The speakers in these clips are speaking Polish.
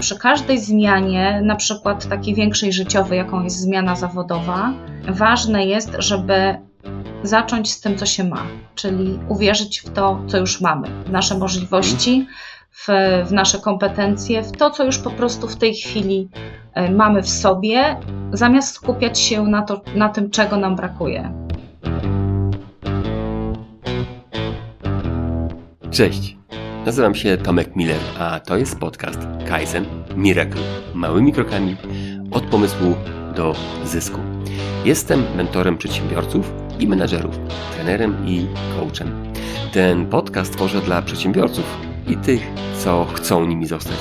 przy każdej zmianie, na przykład takiej większej życiowej, jaką jest zmiana zawodowa, ważne jest, żeby zacząć z tym, co się ma, czyli uwierzyć w to, co już mamy, w nasze możliwości, w, w nasze kompetencje, w to, co już po prostu w tej chwili e, mamy w sobie, zamiast skupiać się na, to, na tym, czego nam brakuje. Cześć, nazywam się Tomek Miller, a to jest podcast Kaizen Miracle. Małymi krokami od pomysłu do zysku. Jestem mentorem przedsiębiorców i menadżerów, trenerem i coachem. Ten podcast tworzę dla przedsiębiorców i tych, co chcą nimi zostać.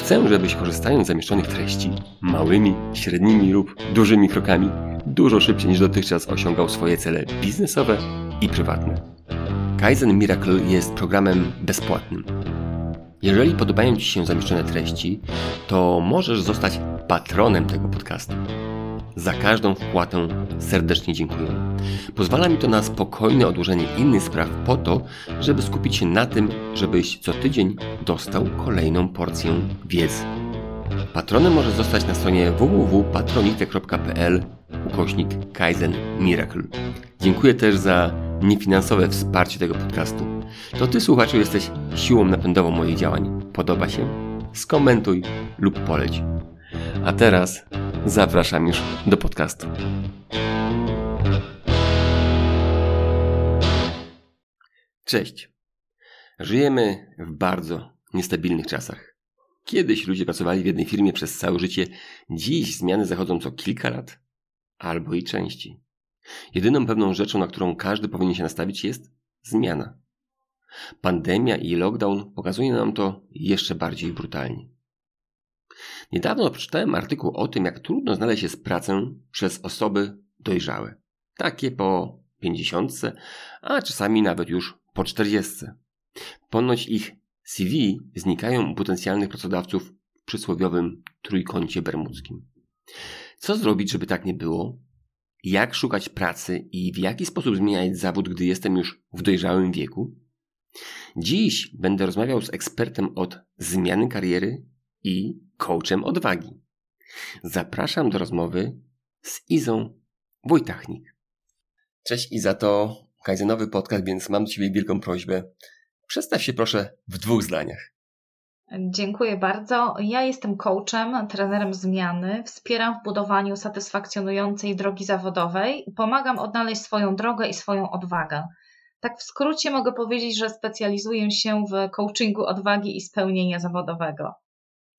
Chcę, żebyś korzystając z zamieszczonych treści małymi, średnimi lub dużymi krokami dużo szybciej niż dotychczas osiągał swoje cele biznesowe i prywatne. Kaizen Miracle jest programem bezpłatnym. Jeżeli podobają Ci się zamieszczone treści, to możesz zostać patronem tego podcastu. Za każdą wpłatę serdecznie dziękuję. Pozwala mi to na spokojne odłożenie innych spraw po to, żeby skupić się na tym, żebyś co tydzień dostał kolejną porcję wiedzy. Patronem możesz zostać na stronie www.patronite.pl ukośnik Kaizen Miracle. Dziękuję też za niefinansowe wsparcie tego podcastu. To Ty, słuchaczu, jesteś siłą napędową moich działań. Podoba się? Skomentuj lub poleć. A teraz zapraszam już do podcastu. Cześć. Żyjemy w bardzo niestabilnych czasach. Kiedyś ludzie pracowali w jednej firmie przez całe życie, dziś zmiany zachodzą co kilka lat albo i częściej. Jedyną pewną rzeczą, na którą każdy powinien się nastawić, jest zmiana. Pandemia i lockdown pokazuje nam to jeszcze bardziej brutalnie. Niedawno przeczytałem artykuł o tym, jak trudno znaleźć jest pracę przez osoby dojrzałe. Takie po pięćdziesiątce, a czasami nawet już po czterdziestce. Ponoć ich CV znikają u potencjalnych pracodawców w przysłowiowym trójkącie bermudzkim. Co zrobić, żeby tak nie było? Jak szukać pracy i w jaki sposób zmieniać zawód, gdy jestem już w dojrzałym wieku? Dziś będę rozmawiał z ekspertem od zmiany kariery i coachem odwagi. Zapraszam do rozmowy z Izą Wojtachnik. Cześć Iza, to kajzenowy podcast, więc mam do Ciebie wielką prośbę. Przedstaw się proszę w dwóch zdaniach. Dziękuję bardzo. Ja jestem coachem, trenerem zmiany. Wspieram w budowaniu satysfakcjonującej drogi zawodowej. Pomagam odnaleźć swoją drogę i swoją odwagę. Tak w skrócie mogę powiedzieć, że specjalizuję się w coachingu odwagi i spełnienia zawodowego.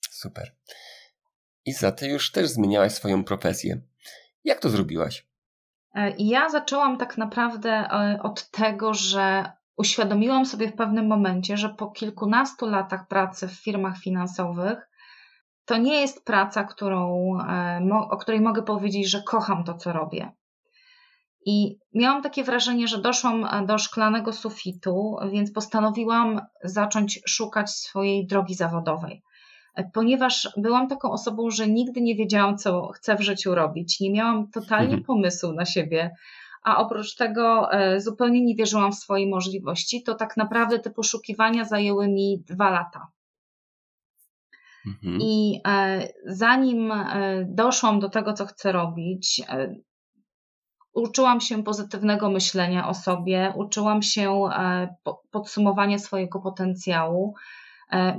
Super. Iza, ty już też zmieniałaś swoją profesję. Jak to zrobiłaś? E, ja zaczęłam tak naprawdę e, od tego, że uświadomiłam sobie w pewnym momencie, że po kilkunastu latach pracy w firmach finansowych to nie jest praca, którą, e, o której mogę powiedzieć, że kocham to, co robię. I miałam takie wrażenie, że doszłam e, do szklanego sufitu, więc postanowiłam zacząć szukać swojej drogi zawodowej. E, ponieważ byłam taką osobą, że nigdy nie wiedziałam, co chcę w życiu robić, nie miałam totalnie mhm. pomysłu na siebie, a oprócz tego e, zupełnie nie wierzyłam w swoje możliwości, to tak naprawdę te poszukiwania zajęły mi dwa lata. Mhm. I e, zanim e, doszłam do tego, co chcę robić, uczyłam się pozytywnego myślenia o sobie, uczyłam się podsumowania swojego potencjału.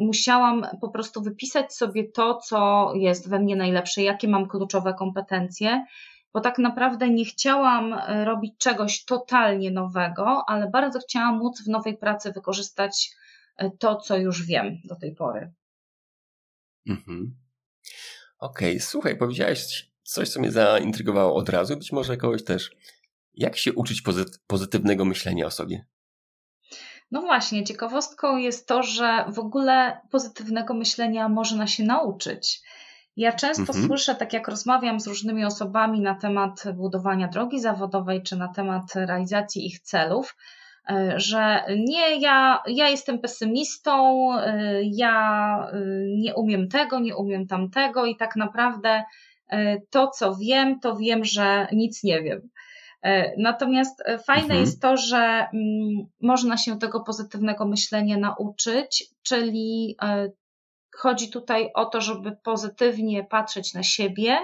Musiałam po prostu wypisać sobie to, co jest we mnie najlepsze, jakie mam kluczowe kompetencje bo tak naprawdę nie chciałam e, robić czegoś totalnie nowego, ale bardzo chciałam móc w nowej pracy wykorzystać e, to, co już wiem do tej pory. Mhm. Okej, okay. słuchaj, powiedziałeś coś, co mnie zaintrygowało od razu, być może kogoś też. Jak się uczyć pozytywnego myślenia o sobie? No właśnie, ciekawostką jest to, że w ogóle pozytywnego myślenia można się nauczyć. Ja często mhm. słyszę, tak jak rozmawiam z różnymi osobami na temat budowania drogi zawodowej czy na temat realizacji ich celów, e, że nie, ja, ja jestem pesymistą, e, ja e, nie umiem tego, nie umiem tamtego i tak naprawdę to, co wiem, to wiem, że nic nie wiem. Natomiast fajne mhm. jest to, że mm, można się tego pozytywnego myślenia nauczyć, czyli chodzi tutaj o to, żeby pozytywnie patrzeć na siebie,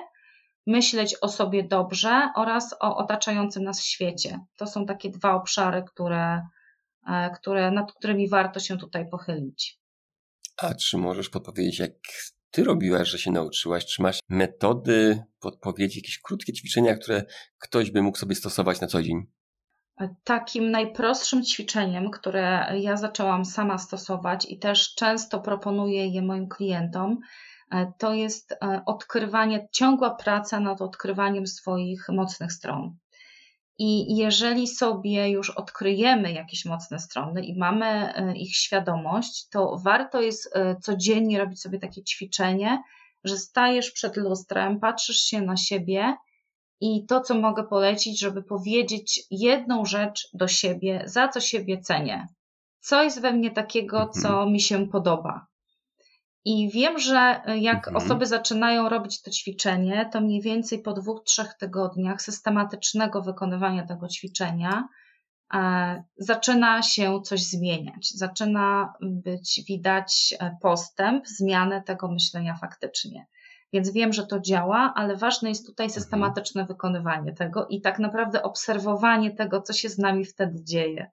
myśleć o sobie dobrze oraz o otaczającym nas świecie. To są takie dwa obszary, które, e, które, nad którymi warto się tutaj pochylić. A czy możesz podpowiedzieć, jak ty robiłaś, że się nauczyłaś? Czy masz metody, podpowiedzi, jakieś krótkie ćwiczenia, które ktoś by mógł sobie stosować na co dzień? Takim najprostszym ćwiczeniem, które ja zaczęłam sama stosować i też często proponuję je moim klientom, e, to jest e, odkrywanie, ciągła praca nad odkrywaniem swoich mocnych stron. I jeżeli sobie już odkryjemy jakieś mocne strony i mamy e, ich świadomość, to warto jest codziennie robić sobie takie ćwiczenie, że stajesz przed lustrem, patrzysz się na siebie i to, co mogę polecić, żeby powiedzieć jedną rzecz do siebie, za co siebie cenię. Co jest we mnie takiego, mhm. co mi się podoba. I wiem, że jak mhm. osoby zaczynają robić to ćwiczenie, to mniej więcej po dwóch, trzech tygodniach systematycznego wykonywania tego ćwiczenia e, zaczyna się coś zmieniać. Zaczyna być widać e, postęp, zmianę tego myślenia faktycznie. Więc wiem, że to działa, ale ważne jest tutaj mhm. systematyczne wykonywanie tego i tak naprawdę obserwowanie tego, co się z nami wtedy dzieje.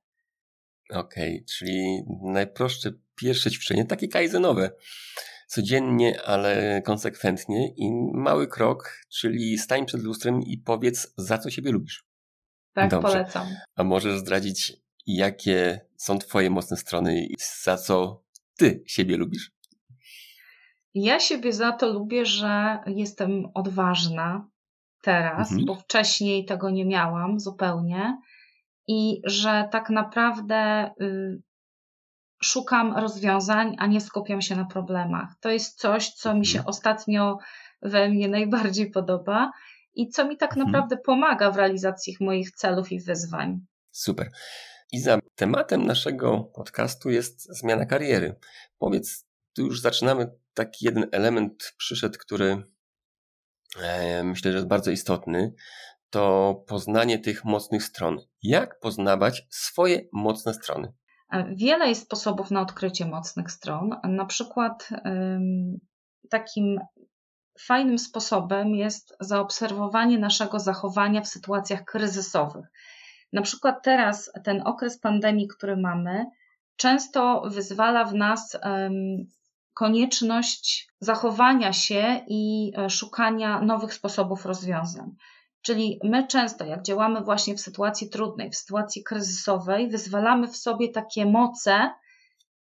Okej, okay, czyli najprostsze pierwsze ćwiczenie, takie kaizenowe. Codziennie, ale konsekwentnie i mały krok, czyli stań przed lustrem i powiedz, za co siebie lubisz. Tak, Dobrze. polecam. A możesz zdradzić, jakie są Twoje mocne strony i za co Ty siebie lubisz? Ja siebie za to lubię, że jestem odważna teraz, mhm. bo wcześniej tego nie miałam zupełnie i że tak naprawdę y, szukam rozwiązań, a nie skupiam się na problemach. To jest coś, co mi się mhm. ostatnio we mnie najbardziej podoba i co mi tak mhm. naprawdę pomaga w realizacji moich celów i wyzwań. Super. I za tematem naszego podcastu jest zmiana kariery. Powiedz, tu już zaczynamy taki jeden element przyszedł, który e, myślę, że jest bardzo istotny, to poznanie tych mocnych stron. Jak poznawać swoje mocne strony? E, wiele jest sposobów na odkrycie mocnych stron. Na przykład takim fajnym sposobem jest zaobserwowanie naszego zachowania w sytuacjach kryzysowych. Na przykład teraz ten okres pandemii, który mamy, często wyzwala w nas konieczność zachowania się i e, szukania nowych sposobów rozwiązań. Czyli my często, jak działamy właśnie w sytuacji trudnej, w sytuacji kryzysowej, wyzwalamy w sobie takie moce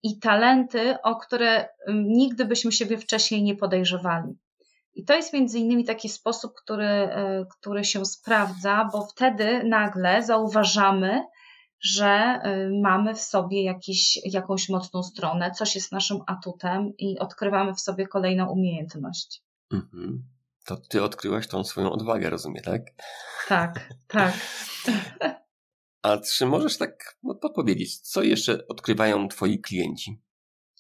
i talenty, o które nigdy byśmy siebie wcześniej nie podejrzewali. I to jest między innymi taki sposób, który, e, który się sprawdza, bo wtedy nagle zauważamy, że y, mamy w sobie jakiś, jakąś mocną stronę, coś jest naszym atutem i odkrywamy w sobie kolejną umiejętność. Mhm. To ty odkryłaś tą swoją odwagę, rozumiem, tak? Tak, tak. A czy możesz tak podpowiedzieć, co jeszcze odkrywają twoi klienci?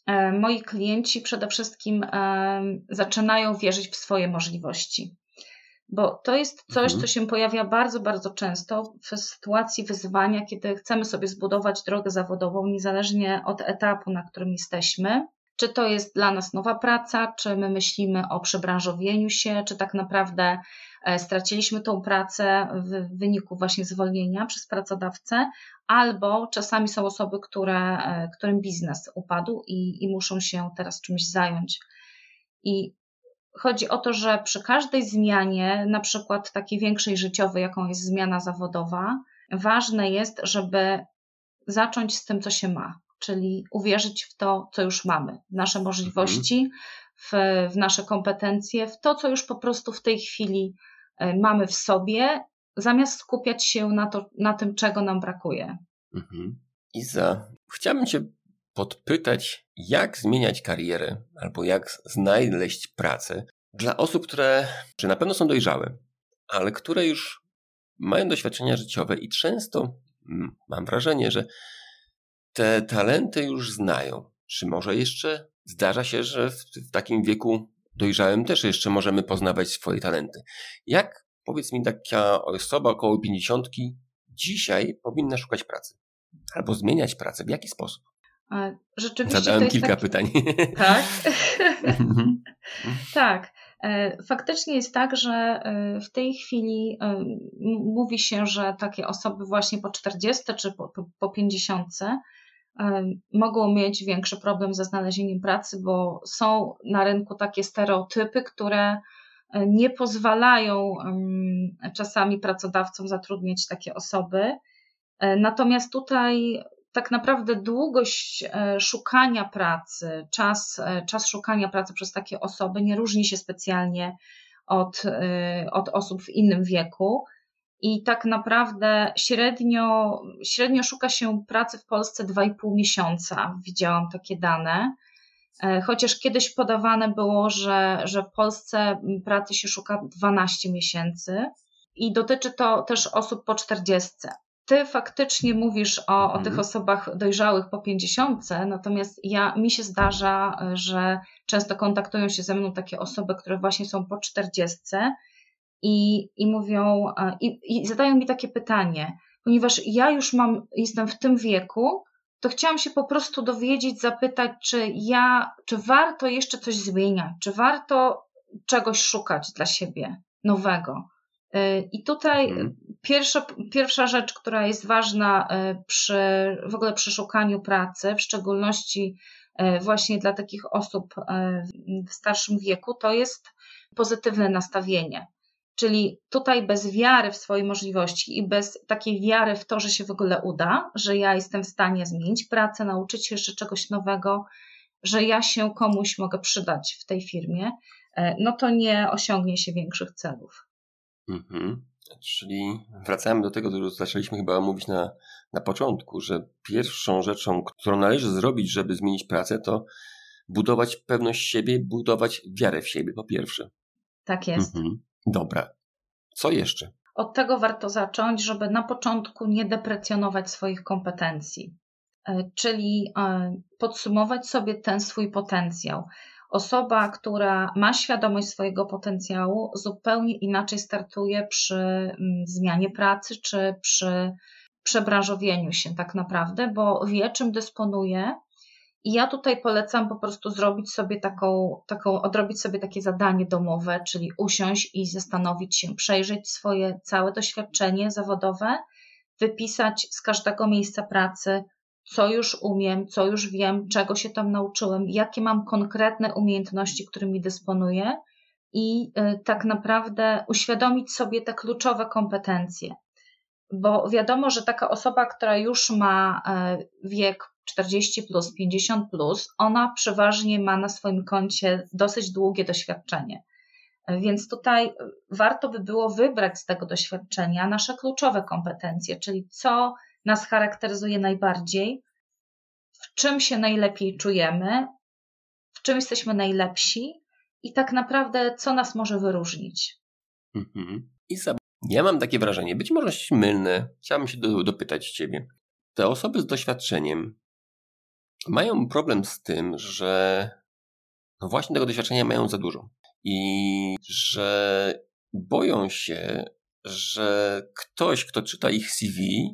E, moi klienci przede wszystkim zaczynają wierzyć w swoje możliwości bo to jest coś, mhm. co się pojawia bardzo, bardzo często w sytuacji wyzwania, kiedy chcemy sobie zbudować drogę zawodową, niezależnie od etapu, na którym jesteśmy. Czy to jest dla nas nowa praca, czy my myślimy o przebranżowieniu się, czy tak naprawdę e, straciliśmy tą pracę w wyniku właśnie zwolnienia przez pracodawcę, albo czasami są osoby, które, e, którym biznes upadł i, i muszą się teraz czymś zająć. I chodzi o to, że przy każdej zmianie, na przykład takiej większej życiowej, jaką jest zmiana zawodowa, ważne jest, żeby zacząć z tym, co się ma, czyli uwierzyć w to, co już mamy, w nasze możliwości, w, w nasze kompetencje, w to, co już po prostu w tej chwili e, mamy w sobie, zamiast skupiać się na, to, na tym, czego nam brakuje. Mhm. Iza, chciałbym Cię podpytać, jak zmieniać karierę albo jak znaleźć pracę dla osób, które czy na pewno są dojrzałe, ale które już mają doświadczenia życiowe i często mm, mam wrażenie, że te talenty już znają. Czy może jeszcze zdarza się, że w, w takim wieku dojrzałym też jeszcze możemy poznawać swoje talenty? Jak, powiedz mi, taka osoba około pięćdziesiątki dzisiaj powinna szukać pracy? Albo zmieniać pracę? W jaki sposób? Rzeczywiście Zadałem kilka taki... pytań. Tak. Mhm. tak. Faktycznie jest tak, że w tej chwili mówi się, że takie osoby właśnie po 40 czy po, po 50 mogą mieć większy problem ze znalezieniem pracy, bo są na rynku takie stereotypy, które e, nie pozwalają czasami pracodawcom zatrudniać takie osoby. E, natomiast tutaj tak naprawdę długość e, szukania pracy, czas, czas szukania pracy przez takie osoby nie różni się specjalnie od, od osób w innym wieku i tak naprawdę średnio, średnio szuka się pracy w Polsce 2,5 miesiąca. Widziałam takie dane. E, chociaż kiedyś podawane było, że, że w Polsce pracy się szuka 12 miesięcy i dotyczy to też osób po 40. Ty faktycznie mówisz o, o tych mhm. osobach dojrzałych po 50, natomiast ja, mi się zdarza, że często kontaktują się ze mną takie osoby, które właśnie są po 40 i, i mówią, i, i zadają mi takie pytanie, ponieważ ja już mam, jestem w tym wieku, to chciałam się po prostu dowiedzieć, zapytać, czy ja, czy warto jeszcze coś zmieniać, czy warto czegoś szukać dla siebie nowego. I tutaj hmm. pierwsza, pierwsza rzecz, która jest ważna y, przy, w ogóle przy szukaniu pracy, w szczególności y, właśnie dla takich osób w starszym wieku, to jest pozytywne nastawienie. Czyli tutaj bez wiary w swoje możliwości i bez takiej wiary w to, że się w ogóle uda, że ja jestem w stanie zmienić pracę, nauczyć się jeszcze czegoś nowego, że ja się komuś mogę przydać w tej firmie, e, no to nie osiągnie się większych celów. Mhm. Czyli wracamy do tego, co zaczęliśmy chyba mówić na, na początku, że pierwszą rzeczą, którą należy zrobić, żeby zmienić pracę, to budować pewność siebie, budować wiarę w siebie, po pierwsze. Tak jest. Mhm. Dobra. Co jeszcze? Od tego warto zacząć, żeby na początku nie deprecjonować swoich kompetencji, e, czyli e, podsumować sobie ten swój potencjał. Osoba, która ma świadomość swojego potencjału, zupełnie inaczej startuje przy mm, zmianie pracy czy przy przebranżowieniu się, tak naprawdę, bo wie, czym dysponuje. I ja tutaj polecam po prostu zrobić sobie taką, taką, odrobić sobie takie zadanie domowe, czyli usiąść i zastanowić się, przejrzeć swoje całe doświadczenie zawodowe, wypisać z każdego miejsca pracy, co już umiem, co już wiem, czego się tam nauczyłem, jakie mam konkretne umiejętności, którymi dysponuję i y, tak naprawdę uświadomić sobie te kluczowe kompetencje. Bo wiadomo, że taka osoba, która już ma y, wiek 40 plus, 50 plus, ona przeważnie ma na swoim koncie dosyć długie doświadczenie. Więc tutaj warto by było wybrać z tego doświadczenia nasze kluczowe kompetencje, czyli co nas charakteryzuje najbardziej, w czym się najlepiej czujemy, w czym jesteśmy najlepsi i tak naprawdę co nas może wyróżnić. Mhm. Ja mam takie wrażenie, być może mylne, chciałbym się dopytać Ciebie. Te osoby z doświadczeniem, mają problem z tym, że no właśnie tego doświadczenia mają za dużo i że boją się, że ktoś, kto czyta ich CV,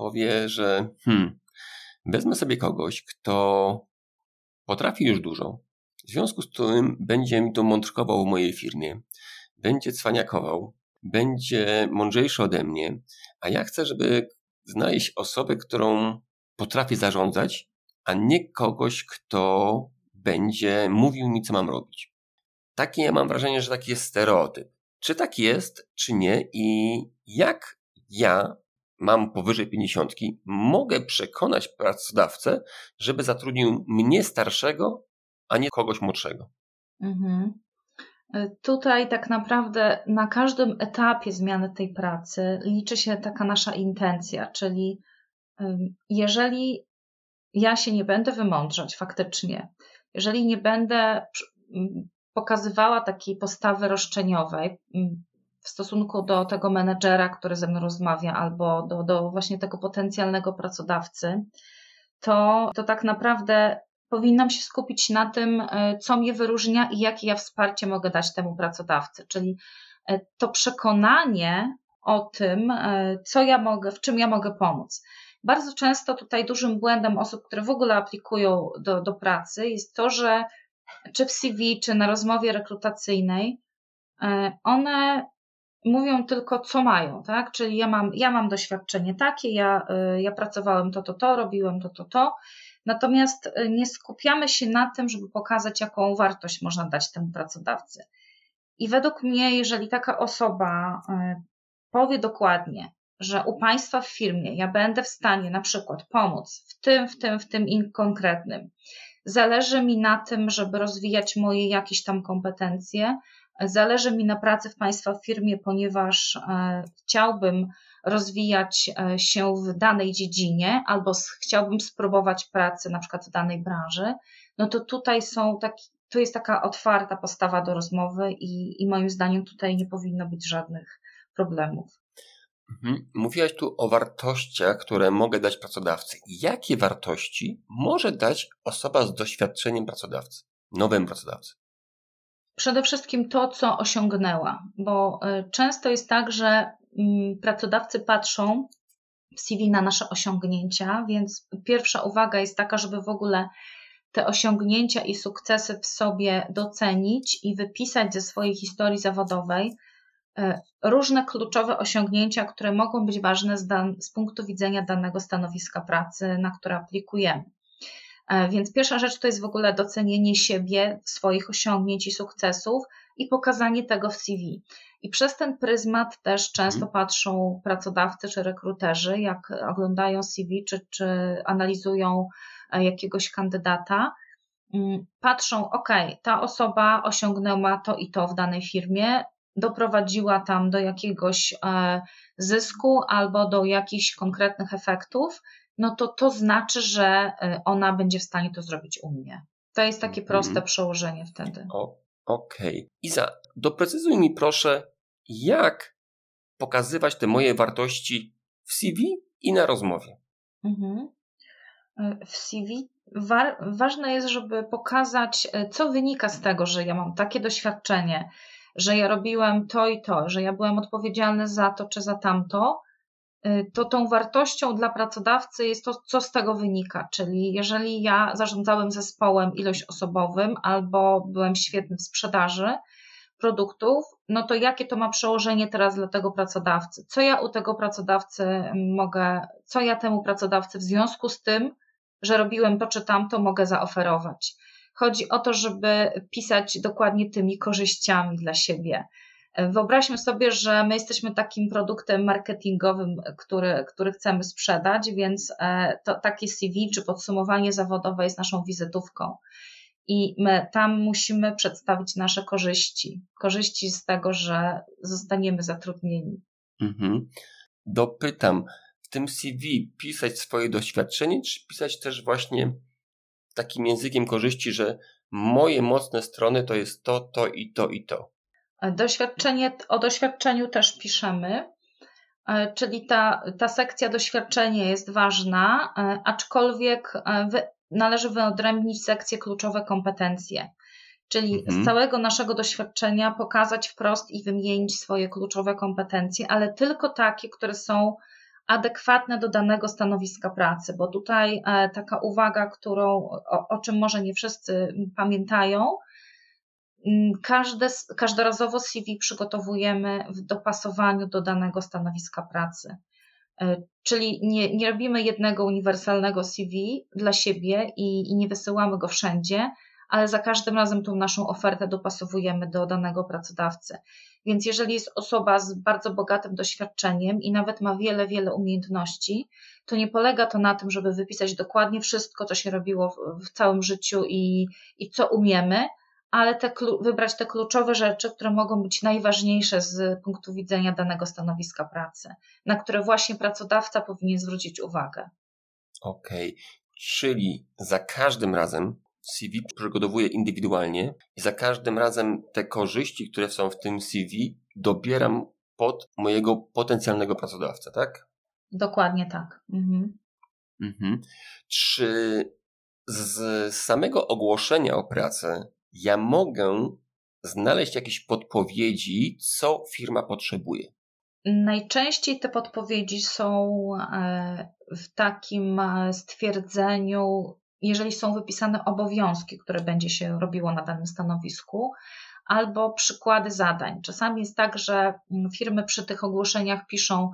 powie, że hmm, wezmę sobie kogoś, kto potrafi już dużo, w związku z tym będzie mi to mądrkował w mojej firmie, będzie cwaniakował, będzie mądrzejszy ode mnie, a ja chcę, żeby znaleźć osobę, którą potrafi zarządzać a nie kogoś, kto będzie mówił mi, co mam robić. Takie ja mam wrażenie, że taki jest stereotyp. Czy tak jest, czy nie i jak ja mam powyżej pięćdziesiątki, mogę przekonać pracodawcę, żeby zatrudnił mnie starszego, a nie kogoś młodszego. Mhm. E, tutaj tak naprawdę na każdym etapie zmiany tej pracy liczy się taka nasza intencja, czyli jeżeli ja się nie będę wymądrzać faktycznie, jeżeli nie będę pokazywała takiej postawy roszczeniowej w stosunku do tego menedżera, który ze mną rozmawia, albo do, do właśnie tego potencjalnego pracodawcy, to, to tak naprawdę powinnam się skupić na tym, e, co mnie wyróżnia i jakie ja wsparcie mogę dać temu pracodawcy. Czyli e, to przekonanie o tym, e, co ja mogę, w czym ja mogę pomóc. Bardzo często tutaj dużym błędem osób, które w ogóle aplikują do, do pracy, jest to, że czy w CV, czy na rozmowie rekrutacyjnej, one mówią tylko, co mają, tak? Czyli ja mam, ja mam doświadczenie takie, ja, e, ja pracowałem to, to, to, robiłem to, to, to. Natomiast e, nie skupiamy się na tym, żeby pokazać, jaką wartość można dać temu pracodawcy. I według mnie, jeżeli taka osoba powie dokładnie, że u Państwa w firmie ja będę w stanie na przykład pomóc w tym, w tym, w tym i konkretnym, Zależy mi na tym, żeby rozwijać moje jakieś tam kompetencje. Zależy mi na pracy w Państwa firmie, ponieważ e, chciałbym rozwijać e, się w danej dziedzinie albo chciałbym spróbować pracy na przykład w danej branży. No to tutaj są taki, to jest taka otwarta postawa do rozmowy i, i moim zdaniem tutaj nie powinno być żadnych problemów. Mhm. Mówiłaś tu o wartościach, które mogę dać pracodawcy. Jakie wartości może dać osoba z doświadczeniem pracodawcy, nowym pracodawcy? Przede wszystkim to, co osiągnęła, bo y, często jest tak, że mm, pracodawcy patrzą w CV na nasze osiągnięcia, więc pierwsza uwaga jest taka, żeby w ogóle te osiągnięcia i sukcesy w sobie docenić i wypisać ze swojej historii zawodowej, E, różne kluczowe osiągnięcia, które mogą być ważne z, z punktu widzenia danego stanowiska pracy, na które aplikujemy. E, więc pierwsza rzecz to jest w ogóle docenienie siebie, swoich osiągnięć i sukcesów i pokazanie tego w CV. I przez ten pryzmat też często mhm. patrzą pracodawcy czy rekruterzy, jak oglądają CV czy, czy analizują e, jakiegoś kandydata, mm, patrzą, ok, ta osoba osiągnęła to i to w danej firmie, doprowadziła tam do jakiegoś e, zysku albo do jakichś konkretnych efektów, no to to znaczy, że e, ona będzie w stanie to zrobić u mnie. To jest takie proste mm. przełożenie wtedy. Okej. Okay. Iza, doprecyzuj mi proszę, jak pokazywać te moje wartości w CV i na rozmowie. Mhm. E, w CV wa ważne jest, żeby pokazać, co wynika z tego, że ja mam takie doświadczenie, że ja robiłem to i to, że ja byłem odpowiedzialny za to czy za tamto, y, to tą wartością dla pracodawcy jest to, co z tego wynika. Czyli jeżeli ja zarządzałem zespołem ilość osobowym albo byłem świetny w sprzedaży produktów, no to jakie to ma przełożenie teraz dla tego pracodawcy? Co ja u tego pracodawcy mogę, co ja temu pracodawcy w związku z tym, że robiłem to czy tamto, mogę zaoferować? Chodzi o to, żeby pisać dokładnie tymi korzyściami dla siebie. Wyobraźmy sobie, że my jesteśmy takim produktem marketingowym, który, który chcemy sprzedać, więc e, to takie CV czy podsumowanie zawodowe jest naszą wizytówką. I my tam musimy przedstawić nasze korzyści. Korzyści z tego, że zostaniemy zatrudnieni. Mhm. Dopytam, w tym CV pisać swoje doświadczenie, czy pisać też właśnie takim językiem korzyści, że moje mocne strony to jest to, to i to i to. Doświadczenie, o doświadczeniu też piszemy, e, czyli ta, ta sekcja doświadczenie jest ważna, e, aczkolwiek e, wy, należy wyodrębnić sekcję kluczowe kompetencje. Czyli mhm. z całego naszego doświadczenia pokazać wprost i wymienić swoje kluczowe kompetencje, ale tylko takie, które są adekwatne do danego stanowiska pracy, bo tutaj taka uwaga, którą, o, o czym może nie wszyscy pamiętają, Każde, każdorazowo CV przygotowujemy w dopasowaniu do danego stanowiska pracy. E, czyli nie, nie robimy jednego uniwersalnego CV dla siebie i, i nie wysyłamy go wszędzie, ale za każdym razem tą naszą ofertę dopasowujemy do danego pracodawcy. Więc jeżeli jest osoba z bardzo bogatym doświadczeniem i nawet ma wiele, wiele umiejętności, to nie polega to na tym, żeby wypisać dokładnie wszystko, co się robiło w, w całym życiu i, i co umiemy, ale te, wybrać te kluczowe rzeczy, które mogą być najważniejsze z punktu widzenia danego stanowiska pracy, na które właśnie pracodawca powinien zwrócić uwagę. Okej, okay. czyli za każdym razem CV przygotowuję indywidualnie i za każdym razem te korzyści, które są w tym CV, dobieram pod mojego potencjalnego pracodawcę, tak? Dokładnie tak. Mhm. Mhm. Czy z samego ogłoszenia o pracę ja mogę znaleźć jakieś podpowiedzi, co firma potrzebuje? Najczęściej te podpowiedzi są e, w takim e, stwierdzeniu, jeżeli są wypisane obowiązki, które będzie się robiło na danym stanowisku, albo przykłady zadań. Czasami jest tak, że mm, firmy przy tych ogłoszeniach piszą,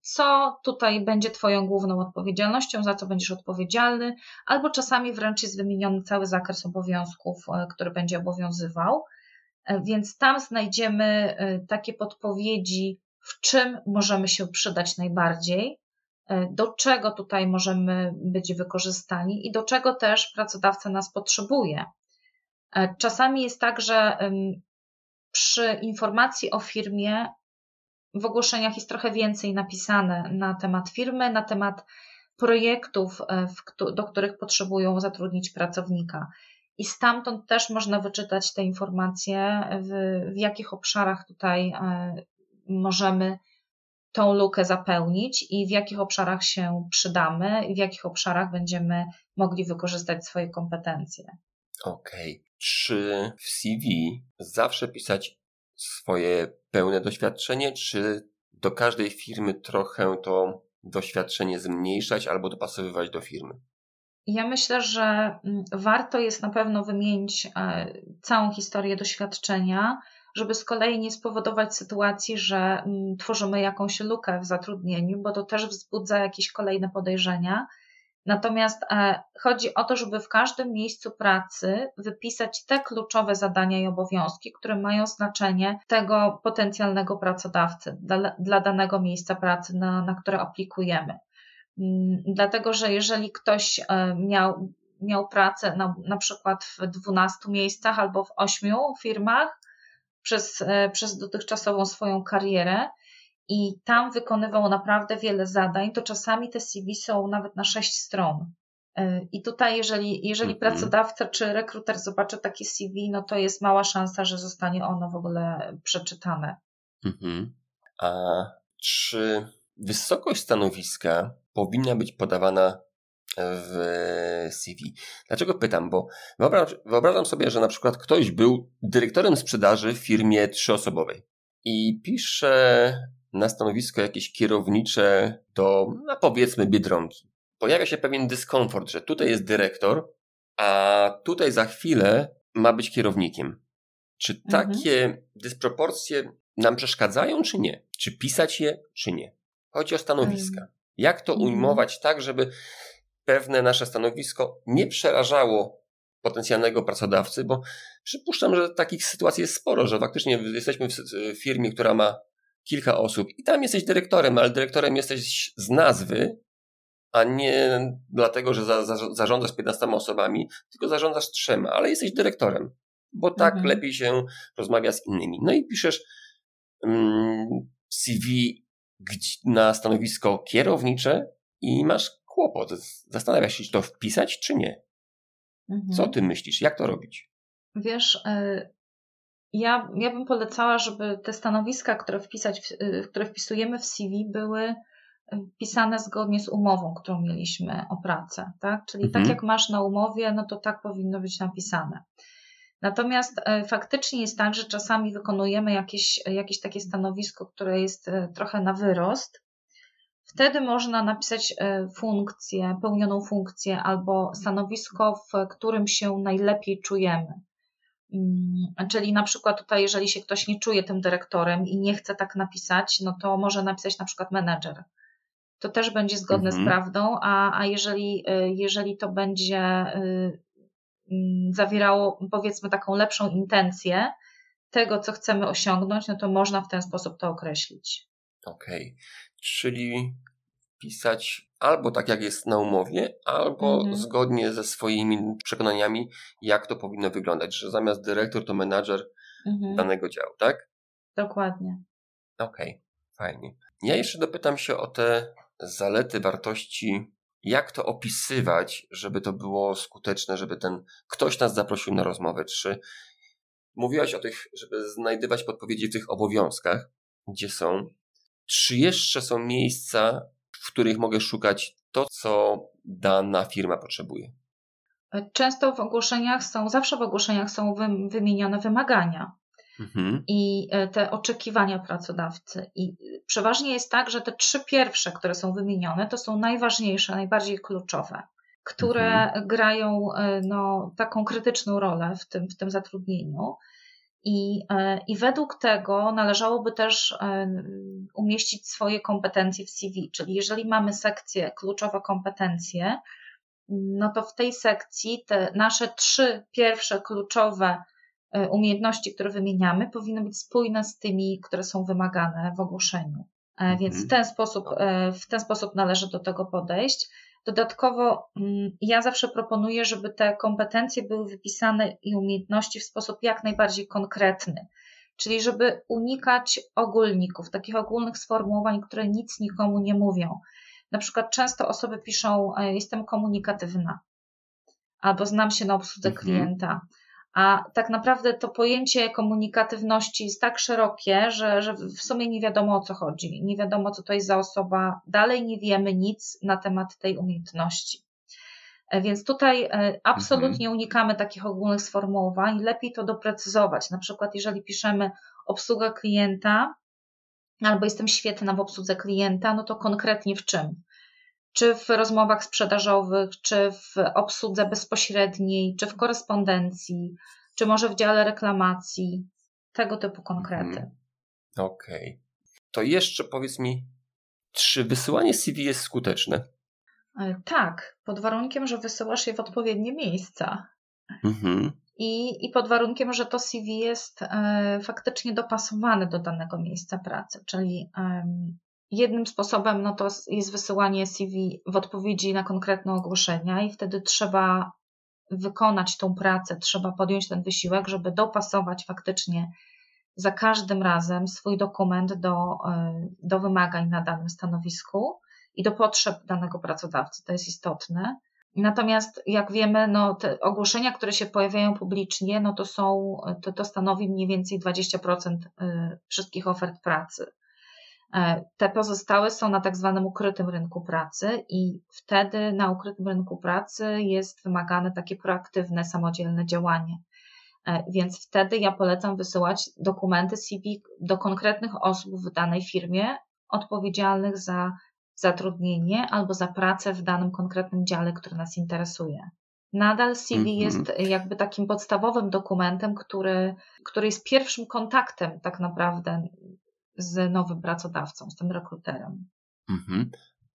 co tutaj będzie Twoją główną odpowiedzialnością, za co będziesz odpowiedzialny, albo czasami wręcz jest wymieniony cały zakres obowiązków, który będzie obowiązywał. Więc tam znajdziemy takie podpowiedzi, w czym możemy się przydać najbardziej, e, do czego tutaj możemy być wykorzystani i do czego też pracodawca nas potrzebuje. E, czasami jest tak, że przy informacji o firmie w ogłoszeniach jest trochę więcej napisane na temat firmy, na temat projektów, e, do których potrzebują zatrudnić pracownika. I stamtąd też można wyczytać te informacje, w, w jakich obszarach tutaj możemy tą lukę zapełnić i w jakich obszarach się przydamy i w jakich obszarach będziemy mogli wykorzystać swoje kompetencje. Okej. Okay. Czy w CV zawsze pisać swoje pełne doświadczenie, czy do każdej firmy trochę to doświadczenie zmniejszać albo dopasowywać do firmy? Ja myślę, że mm, warto jest na pewno wymienić e, całą historię doświadczenia, żeby z kolei nie spowodować sytuacji, że mm, tworzymy jakąś lukę w zatrudnieniu, bo to też wzbudza jakieś kolejne podejrzenia. Natomiast e, chodzi o to, żeby w każdym miejscu pracy wypisać te kluczowe zadania i obowiązki, które mają znaczenie tego potencjalnego pracodawcy dla, danego miejsca pracy, na, na które aplikujemy. Mm, dlatego, że jeżeli ktoś e, miał, miał pracę na, na przykład w 12 miejscach albo w 8 firmach, przez, e, przez dotychczasową swoją karierę i tam wykonywał naprawdę wiele zadań, to czasami te CV są nawet na sześć stron. E, I tutaj, jeżeli, jeżeli mhm. pracodawca czy rekruter zobaczy takie CV, no to jest mała szansa, że zostanie ono w ogóle przeczytane. Mhm. A czy wysokość stanowiska powinna być podawana w CV. Dlaczego pytam? Bo wyobrażam sobie, że na przykład ktoś był dyrektorem sprzedaży w firmie trzyosobowej i pisze na stanowisko jakieś kierownicze do, no powiedzmy, biedronki. Pojawia się pewien dyskomfort, że tutaj jest dyrektor, a tutaj za chwilę ma być kierownikiem. Czy mhm. takie mhm. dysproporcje nam przeszkadzają, czy nie? Czy pisać je, czy nie? Chodzi o stanowiska. Mhm. Jak to mhm. ujmować tak, żeby pewne nasze stanowisko nie przerażało potencjalnego pracodawcy, bo przypuszczam, że takich sytuacji jest sporo, że faktycznie jesteśmy w firmie, która ma kilka osób i tam jesteś dyrektorem, ale dyrektorem jesteś z nazwy, a nie dlatego, że za, za, zarządzasz 15 osobami, tylko zarządzasz trzema, ale jesteś dyrektorem, bo tak mhm. lepiej się rozmawia z innymi. No i piszesz mm, CV na stanowisko kierownicze i masz kłopot. Zastanawiasz się, czy to wpisać, czy nie. Mhm. Co ty myślisz? Jak to robić? Wiesz, e, ja, ja bym polecała, żeby te stanowiska, które, wpisać, e, które wpisujemy w CV, były e, pisane zgodnie z umową, którą mieliśmy o pracę. Tak? Czyli tak mhm. tak jak masz na umowie, no to tak powinno być napisane. Natomiast faktycznie jest tak, że czasami wykonujemy jakieś, jakieś takie stanowisko, które jest trochę na wyrost Wtedy można napisać funkcję, pełnioną funkcję albo stanowisko, w którym się najlepiej czujemy. Mm, czyli na przykład tutaj, jeżeli się ktoś nie czuje tym dyrektorem i nie chce tak napisać, no to może napisać na przykład menedżer. To też będzie zgodne mhm. z prawdą, a, a jeżeli, e, jeżeli to będzie e, mm, zawierało powiedzmy taką lepszą intencję tego, co chcemy osiągnąć, no to można w ten sposób to określić. Okej. Okay czyli pisać albo tak, jak jest na umowie, albo mhm. zgodnie ze swoimi przekonaniami, jak to powinno wyglądać, że zamiast dyrektor to menadżer mhm. danego działu, tak? Dokładnie. Okej, okay, fajnie. Ja jeszcze dopytam się o te zalety, wartości, jak to opisywać, żeby to było skuteczne, żeby ten ktoś nas zaprosił na rozmowę. Czy mówiłaś o tych, żeby znajdywać podpowiedzi w tych obowiązkach, gdzie są, czy jeszcze są miejsca, w których mogę szukać to, co dana firma potrzebuje? Często w ogłoszeniach są, zawsze w ogłoszeniach są wymienione wymagania. mhm. i e, te oczekiwania pracodawcy. I przeważnie jest tak, że te trzy pierwsze, które są wymienione, to są najważniejsze, najbardziej kluczowe, które mhm. grają e, no, taką krytyczną rolę w tym, w tym zatrudnieniu. I, e, I według tego należałoby też umieścić swoje kompetencje w CV, czyli jeżeli mamy sekcję kluczowe kompetencje, no to w tej sekcji te nasze trzy pierwsze kluczowe e, umiejętności, które wymieniamy, powinny być spójne z tymi, które są wymagane w ogłoszeniu. E, mhm. Więc w ten sposób, e, w ten sposób należy do tego podejść. Dodatkowo mm, ja zawsze proponuję, żeby te kompetencje były wypisane i umiejętności w sposób jak najbardziej konkretny, czyli żeby unikać ogólników, takich ogólnych sformułowań, które nic nikomu nie mówią. Na przykład często osoby piszą, jestem komunikatywna, albo znam się na obsłudze mhm. klienta. A tak naprawdę to pojęcie komunikatywności jest tak szerokie, że, że w sumie nie wiadomo o co chodzi. Nie wiadomo, co to jest za osoba. Dalej nie wiemy nic na temat tej umiejętności. E, więc tutaj e, absolutnie mhm. unikamy takich ogólnych sformułowań. Lepiej to doprecyzować. Na przykład, jeżeli piszemy obsługa klienta, albo jestem świetna w obsłudze klienta, no to konkretnie w czym? Czy w rozmowach sprzedażowych, czy w obsłudze bezpośredniej, czy w korespondencji, czy może w dziale reklamacji, tego typu konkrety. Mhm. Okej. Okay. To jeszcze powiedz mi, czy wysyłanie CV jest skuteczne? E, tak, pod warunkiem, że wysyłasz je w odpowiednie miejsca. Mhm i, i pod warunkiem, że to CV jest e, faktycznie dopasowane do danego miejsca pracy, czyli jednym sposobem no to jest wysyłanie CV w odpowiedzi na konkretne ogłoszenia i wtedy trzeba wykonać tą pracę, trzeba podjąć ten wysiłek, żeby dopasować faktycznie za każdym razem swój dokument do, e, do wymagań na danym stanowisku i do potrzeb danego pracodawcy. To jest istotne. Natomiast jak wiemy, no, te ogłoszenia, które się pojawiają publicznie, no to są, to, to stanowi mniej więcej 20% y, wszystkich ofert pracy. E, te pozostałe są na tak zwanym ukrytym rynku pracy i wtedy na ukrytym rynku pracy jest wymagane takie proaktywne, samodzielne działanie. E, więc wtedy ja polecam wysyłać dokumenty CV do konkretnych osób w danej firmie odpowiedzialnych za zatrudnienie albo za pracę w danym konkretnym dziale, który nas interesuje. Nadal CV mm -hmm. jest jakby takim podstawowym dokumentem, który, który jest pierwszym kontaktem tak naprawdę z nowym pracodawcą, z tym rekruterem. -hmm.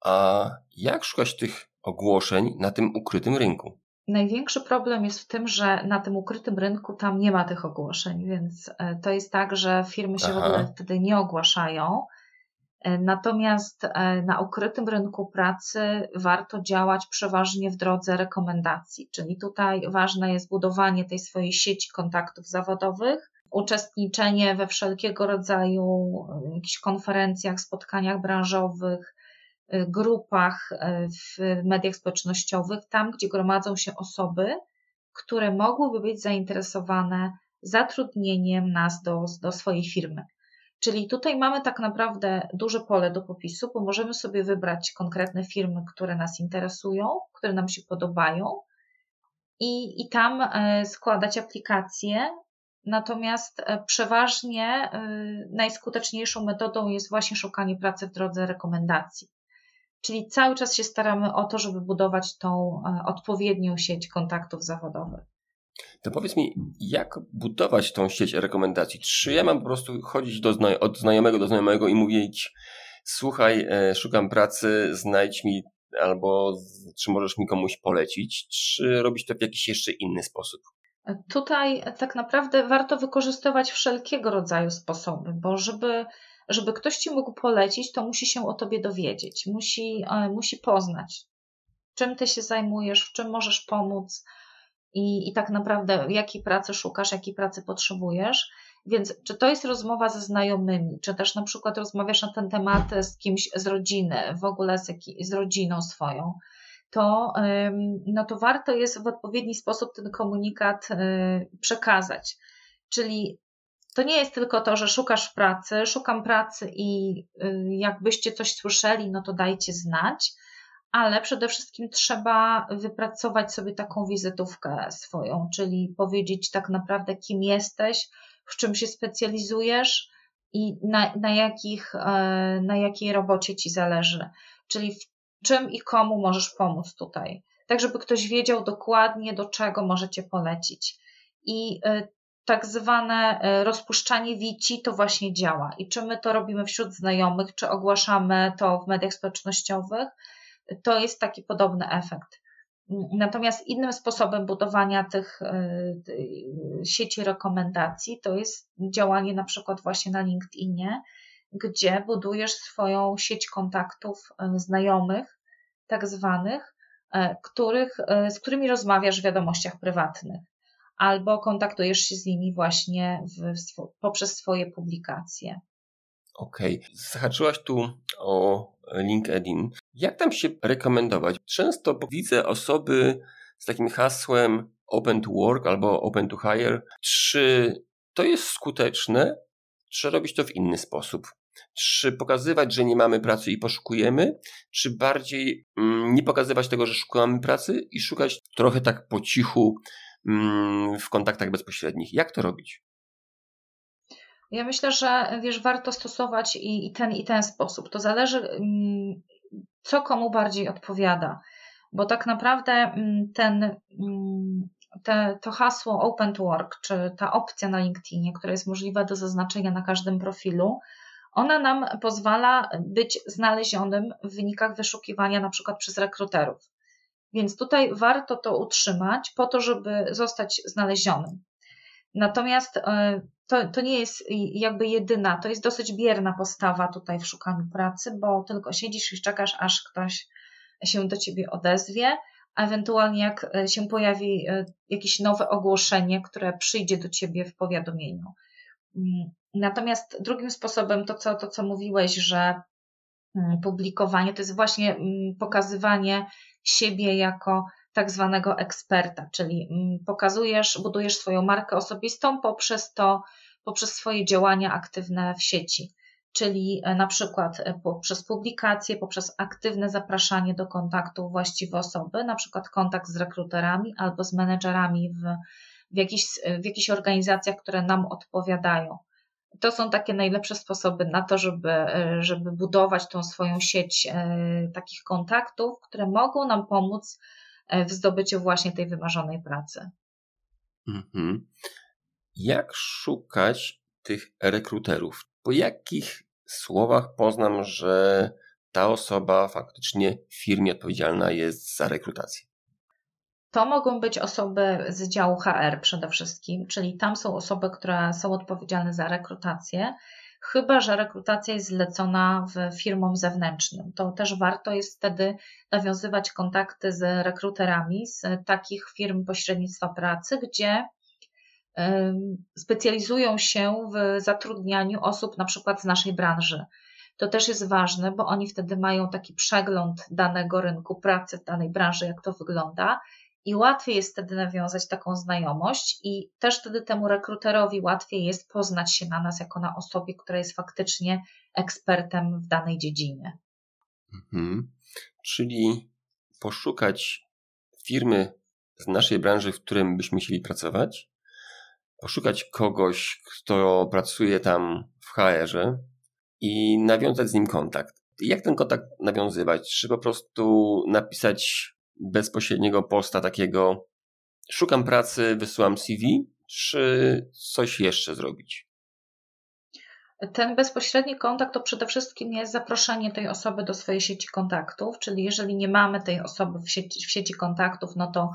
A jak szukać tych ogłoszeń na tym ukrytym rynku? Największy problem jest w tym, że na tym ukrytym rynku tam nie ma tych ogłoszeń, więc e, to jest tak, że firmy się Aha. w ogóle wtedy nie ogłaszają. E, natomiast e, na ukrytym rynku pracy warto działać przeważnie w drodze rekomendacji, czyli tutaj ważne jest budowanie tej swojej sieci kontaktów zawodowych, uczestniczenie we wszelkiego rodzaju e, jakichś konferencjach, spotkaniach branżowych, grupach w mediach społecznościowych, tam gdzie gromadzą się osoby, które mogłyby być zainteresowane zatrudnieniem nas do, do swojej firmy. Czyli tutaj mamy tak naprawdę duże pole do popisu, bo możemy sobie wybrać konkretne firmy, które nas interesują, które nam się podobają i, i tam e, składać aplikacje. Natomiast e, przeważnie e, najskuteczniejszą metodą jest właśnie szukanie pracy w drodze rekomendacji. Czyli cały czas się staramy o to, żeby budować tą odpowiednią sieć kontaktów zawodowych. To powiedz mi, jak budować tą sieć rekomendacji? Czy ja mam po prostu chodzić do od znajomego do znajomego i mówić, słuchaj, e, szukam pracy, znajdź mi, albo czy możesz mi komuś polecić, czy robić to w jakiś jeszcze inny sposób? Tutaj tak naprawdę warto wykorzystywać wszelkiego rodzaju sposoby, bo żeby, żeby ktoś ci mógł polecić, to musi się o tobie dowiedzieć, musi, e, musi poznać, czym ty się zajmujesz, w czym możesz pomóc, i, i tak naprawdę jakiej pracy szukasz, jakiej pracy potrzebujesz. Więc czy to jest rozmowa ze znajomymi, czy też na przykład rozmawiasz na ten temat z kimś z rodziny, w ogóle z, z rodziną swoją, to, no to warto jest w odpowiedni sposób ten komunikat y, przekazać. Czyli to nie jest tylko to, że szukasz pracy, szukam pracy i y, jakbyście coś słyszeli, no to dajcie znać, ale przede wszystkim trzeba wypracować sobie taką wizytówkę swoją, czyli powiedzieć tak naprawdę, kim jesteś, w czym się specjalizujesz i na, na, jakich, e, na jakiej robocie ci zależy, czyli czym i komu możesz pomóc tutaj. Tak, żeby ktoś wiedział dokładnie, do czego możecie polecić. I e, tak zwane e, rozpuszczanie wici to właśnie działa. I czy my to robimy wśród znajomych, czy ogłaszamy to w mediach społecznościowych, to jest taki podobny efekt. Natomiast innym sposobem budowania tych e, sieci rekomendacji to jest działanie na przykład właśnie na LinkedInie, gdzie budujesz swoją sieć kontaktów e, znajomych, tak zwanych, których, z którymi rozmawiasz w wiadomościach prywatnych albo kontaktujesz się z nimi właśnie w, poprzez swoje publikacje. Okej, okay. zahaczyłaś tu o LinkedIn. Jak tam się rekomendować? Często widzę osoby z takim hasłem Open to Work albo Open to Hire. Czy to jest skuteczne, czy robić to w inny sposób? Czy pokazywać, że nie mamy pracy i poszukujemy, czy bardziej mm, nie pokazywać tego, że szukamy pracy i szukać trochę tak po cichu, Mm, w kontaktach bezpośrednich. Jak to robić? Ja myślę, że wiesz, warto stosować i, i ten, i ten sposób. To zależy, mm, co komu bardziej odpowiada. Bo tak naprawdę ten, te, to hasło Open to Work, czy ta opcja na LinkedInie, która jest możliwa do zaznaczenia na każdym profilu, ona nam pozwala być znalezionym w wynikach wyszukiwania na przykład przez rekruterów. Więc tutaj warto to utrzymać po to, żeby zostać znalezionym. Natomiast e, to, to nie jest jakby jedyna, to jest dosyć bierna postawa tutaj w szukaniu pracy, bo tylko siedzisz i czekasz, aż ktoś się do ciebie odezwie, a ewentualnie jak e, się pojawi e, jakieś nowe ogłoszenie, które przyjdzie do ciebie w powiadomieniu. Mm, natomiast drugim sposobem to, co, to, co mówiłeś, że mm, publikowanie to jest właśnie mm, pokazywanie siebie jako tak zwanego eksperta, czyli pokazujesz, budujesz swoją markę osobistą poprzez to, poprzez swoje działania aktywne w sieci. Czyli e, na przykład e, poprzez publikacje, poprzez aktywne zapraszanie do kontaktu właściwe osoby, na przykład kontakt z rekruterami albo z menedżerami w, w, jakichś, w jakichś organizacjach, które nam odpowiadają to są takie najlepsze sposoby na to, żeby, żeby budować tą swoją sieć e, takich kontaktów, które mogą nam pomóc e, w zdobyciu właśnie tej wymarzonej pracy. Mhm. Jak szukać tych rekruterów? Po jakich słowach poznam, że ta osoba faktycznie w firmie odpowiedzialna jest za rekrutację? To mogą być osoby z działu HR przede wszystkim, czyli tam są osoby, które są odpowiedzialne za rekrutację, chyba że rekrutacja jest zlecona w firmom zewnętrznym. To też warto jest wtedy nawiązywać kontakty z rekruterami z takich firm pośrednictwa pracy, gdzie specjalizują się w zatrudnianiu osób na przykład z naszej branży. To też jest ważne, bo oni wtedy mają taki przegląd danego rynku pracy danej branży, jak to wygląda i łatwiej jest wtedy nawiązać taką znajomość, i też wtedy temu rekruterowi łatwiej jest poznać się na nas jako na osobie, która jest faktycznie ekspertem w danej dziedzinie. Mhm. Czyli poszukać firmy z naszej branży, w którym byśmy chcieli pracować, poszukać kogoś, kto pracuje tam w HR-ze i nawiązać z nim kontakt. Jak ten kontakt nawiązywać? Czy po prostu napisać bezpośredniego posta takiego szukam pracy, wysyłam CV, czy coś jeszcze zrobić? Ten bezpośredni kontakt to przede wszystkim jest zaproszenie tej osoby do swojej sieci kontaktów, czyli jeżeli nie mamy tej osoby w sieci, w sieci kontaktów, no to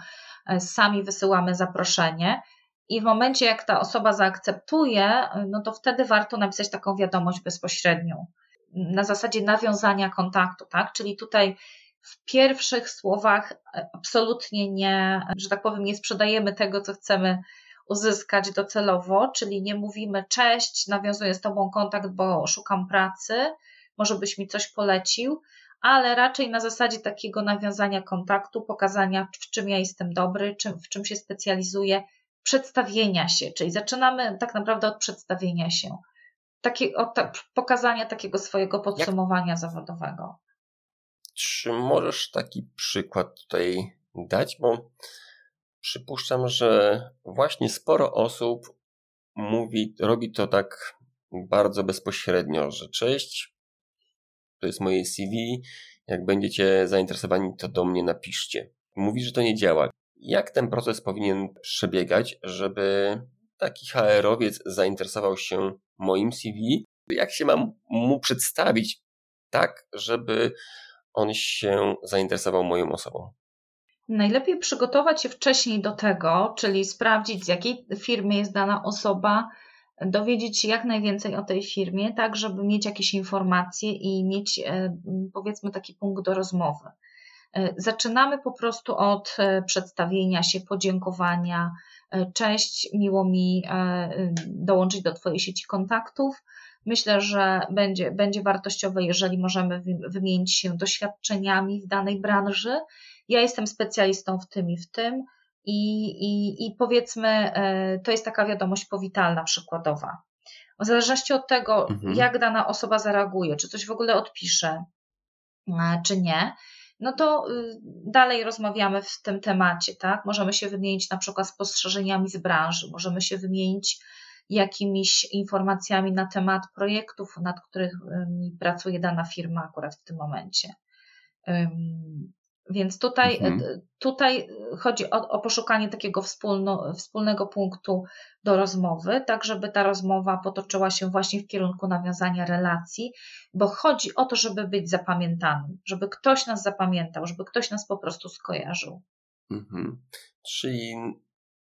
e, sami wysyłamy zaproszenie. I w momencie, jak ta osoba zaakceptuje, no to wtedy warto napisać taką wiadomość bezpośrednią na zasadzie nawiązania kontaktu, tak? Czyli tutaj w pierwszych słowach e, absolutnie nie, że tak powiem, nie sprzedajemy tego, co chcemy uzyskać docelowo, czyli nie mówimy cześć, nawiązuję z Tobą kontakt, bo szukam pracy, może byś mi coś polecił, ale raczej na zasadzie takiego nawiązania kontaktu, pokazania, w czym ja jestem dobry, czym, w czym się specjalizuję, przedstawienia się, czyli zaczynamy tak naprawdę od przedstawienia się, takie, od pokazania takiego swojego podsumowania Jak? zawodowego. Czy możesz taki przykład tutaj dać? Bo przypuszczam, że właśnie sporo osób mówi, robi to tak bardzo bezpośrednio, że cześć, to jest moje CV, jak będziecie zainteresowani, to do mnie napiszcie. Mówi, że to nie działa. Jak ten proces powinien przebiegać, żeby taki HR-owiec zainteresował się moim CV? Jak się mam mu przedstawić tak, żeby on się zainteresował moją osobą? Najlepiej przygotować się wcześniej do tego, czyli sprawdzić, z jakiej firmy jest dana osoba, dowiedzieć się jak najwięcej o tej firmie, tak żeby mieć jakieś informacje i mieć e, powiedzmy taki punkt do rozmowy. E, zaczynamy po prostu od e, przedstawienia się, podziękowania. Cześć, miło mi dołączyć do Twojej sieci kontaktów. Myślę, że będzie, będzie wartościowe, jeżeli możemy wymienić się doświadczeniami w danej branży. Ja jestem specjalistą w tym i w tym i, i, i powiedzmy, e, to jest taka wiadomość powitalna, przykładowa. W zależności od tego, mhm. jak dana osoba zareaguje, czy coś w ogóle odpisze, e, czy nie, no to y, dalej rozmawiamy w tym temacie, tak? Możemy się wymienić na przykład spostrzeżeniami z branży, możemy się wymienić jakimiś informacjami na temat projektów, nad którymi pracuje dana firma akurat w tym momencie. Więc tutaj, mhm. Tutaj chodzi o, o poszukanie takiego wspólno, wspólnego punktu do rozmowy, tak żeby ta rozmowa potoczyła się właśnie w kierunku nawiązania relacji, bo chodzi o to, żeby być zapamiętanym, żeby ktoś nas zapamiętał, żeby ktoś nas po prostu skojarzył. Mhm. Czyli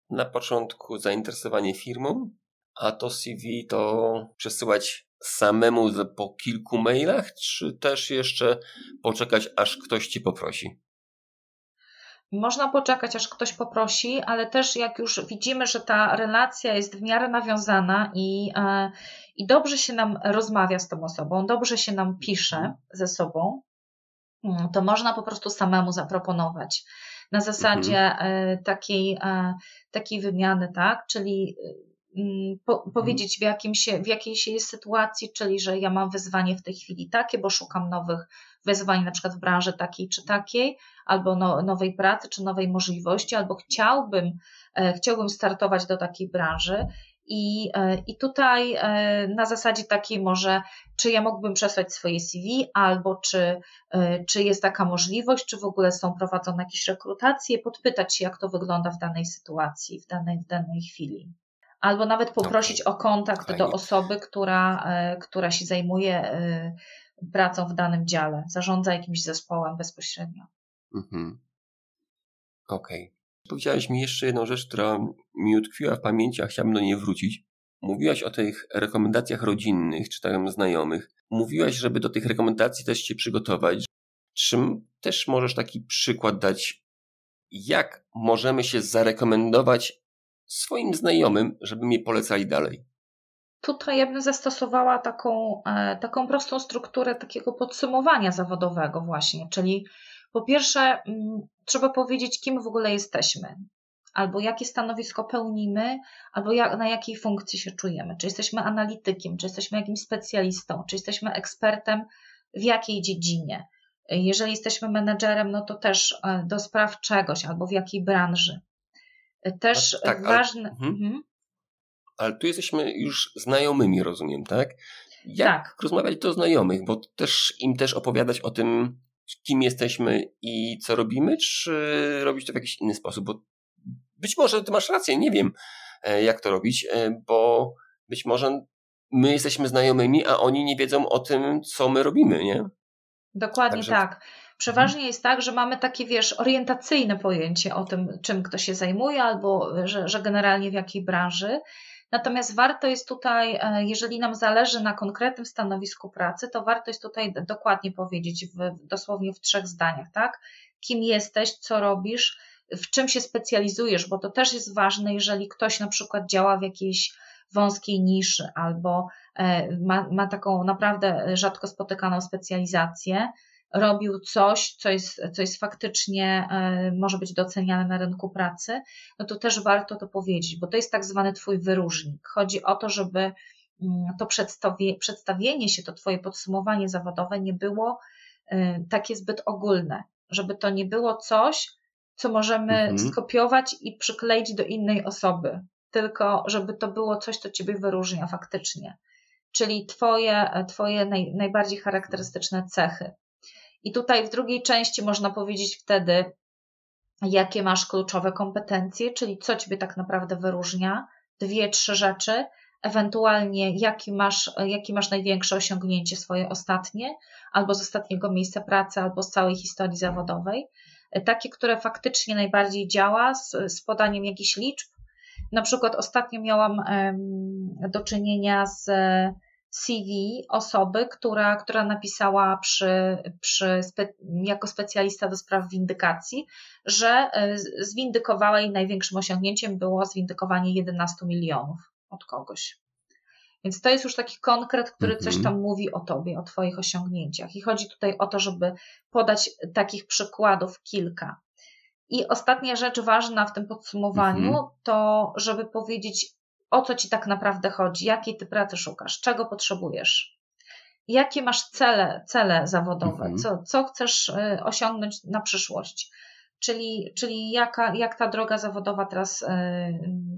na początku zainteresowanie firmą, a to CV to przesyłać samemu po kilku mailach, czy też jeszcze poczekać, aż ktoś ci poprosi? Można poczekać, aż ktoś poprosi, ale też jak już widzimy, że ta relacja jest w miarę nawiązana i, e, i dobrze się nam rozmawia z tą osobą, dobrze się nam pisze ze sobą, mm, to można po prostu samemu zaproponować. Na zasadzie mhm. takiej, e, takiej wymiany, tak? Czyli po, mhm. powiedzieć, w, jakim się, w jakiej się jest sytuacji, czyli że ja mam wyzwanie w tej chwili takie, bo szukam nowych wyzwań, na przykład w branży takiej czy takiej, albo no, nowej pracy, czy nowej możliwości, albo chciałbym, e, chciałbym startować do takiej branży. I, e, I tutaj e, na zasadzie takiej może, czy ja mógłbym przesłać swoje CV, albo czy, czy jest taka możliwość, czy w ogóle są prowadzone jakieś rekrutacje, podpytać się, jak to wygląda w danej sytuacji, w danej, w danej chwili albo nawet poprosić okay. o kontakt Fajnie. do osoby, która, e, która się zajmuje e, pracą w danym dziale, zarządza jakimś zespołem bezpośrednio. Mhm. Okej. Okay. Powiedziałaś mi jeszcze jedną rzecz, która mi utkwiła w pamięci, a chciałbym do niej wrócić. Mówiłaś o tych rekomendacjach rodzinnych, czy tam znajomych. Mówiłaś, żeby do tych rekomendacji też się przygotować. Czy też możesz taki przykład dać, jak możemy się zarekomendować swoim znajomym, żeby mnie polecali dalej? Tutaj ja bym zastosowała taką, e, taką prostą strukturę takiego podsumowania zawodowego, właśnie, czyli po pierwsze, mm, trzeba powiedzieć, kim w ogóle jesteśmy, albo jakie stanowisko pełnimy, albo jak, na jakiej funkcji się czujemy. Czy jesteśmy analitykiem, czy jesteśmy jakimś specjalistą, czy jesteśmy ekspertem w jakiej dziedzinie. Jeżeli jesteśmy menedżerem, no to też e, do spraw czegoś, albo w jakiej branży. Też tak, ważne. Ale, mhm. mhm. ale tu jesteśmy już znajomymi, rozumiem, tak? Jak tak. rozmawiać do znajomych, bo też im też opowiadać o tym, kim jesteśmy i co robimy, czy robić to w jakiś inny sposób? Bo być może ty masz rację, nie wiem e, jak to robić, e, bo być może my jesteśmy znajomymi, a oni nie wiedzą o tym, co my robimy, nie? Dokładnie Także... tak. Przeważnie jest tak, że mamy takie, wiesz, orientacyjne pojęcie o tym, czym ktoś się zajmuje, albo że, że generalnie w jakiej branży. Natomiast warto jest tutaj, e, jeżeli nam zależy na konkretnym stanowisku pracy, to warto jest tutaj dokładnie powiedzieć, w, dosłownie w trzech zdaniach, tak? Kim jesteś, co robisz, w czym się specjalizujesz, bo to też jest ważne, jeżeli ktoś na przykład działa w jakiejś wąskiej niszy albo e, ma, ma taką naprawdę rzadko spotykaną specjalizację, robił coś, co jest, co jest faktycznie, e, może być doceniane na rynku pracy, no to też warto to powiedzieć, bo to jest tak zwany Twój wyróżnik. Chodzi o to, żeby mm, to przedstawienie się, to Twoje podsumowanie zawodowe nie było y, takie zbyt ogólne, żeby to nie było coś, co możemy mhm. skopiować i przykleić do innej osoby, tylko żeby to było coś, co ciebie wyróżnia faktycznie, czyli twoje, twoje naj, najbardziej charakterystyczne cechy. I tutaj w drugiej części można powiedzieć wtedy, jakie masz kluczowe kompetencje, czyli co ciebie tak naprawdę wyróżnia, dwie, trzy rzeczy, ewentualnie jaki masz, jaki masz największe osiągnięcie swoje ostatnie, albo z ostatniego miejsca pracy, albo z całej historii zawodowej. Takie, które faktycznie najbardziej działa z, z podaniem jakichś liczb. Na przykład ostatnio miałam do czynienia z CV osoby, która, która napisała przy, przy spe, jako specjalista do spraw windykacji, że e, zwindykowała jej największym osiągnięciem było zwindykowanie 11 milionów od kogoś. Więc to jest już taki konkret, który coś mhm. tam mówi o tobie, o twoich osiągnięciach. I chodzi tutaj o to, żeby podać takich przykładów kilka. I ostatnia rzecz ważna w tym podsumowaniu mhm. to, żeby powiedzieć, o co ci tak naprawdę chodzi, jakiej ty pracy szukasz, czego potrzebujesz, jakie masz cele, cele zawodowe, mhm. co, co chcesz y, osiągnąć na przyszłość. Czyli, czyli jaka, jak ta droga zawodowa teraz, y,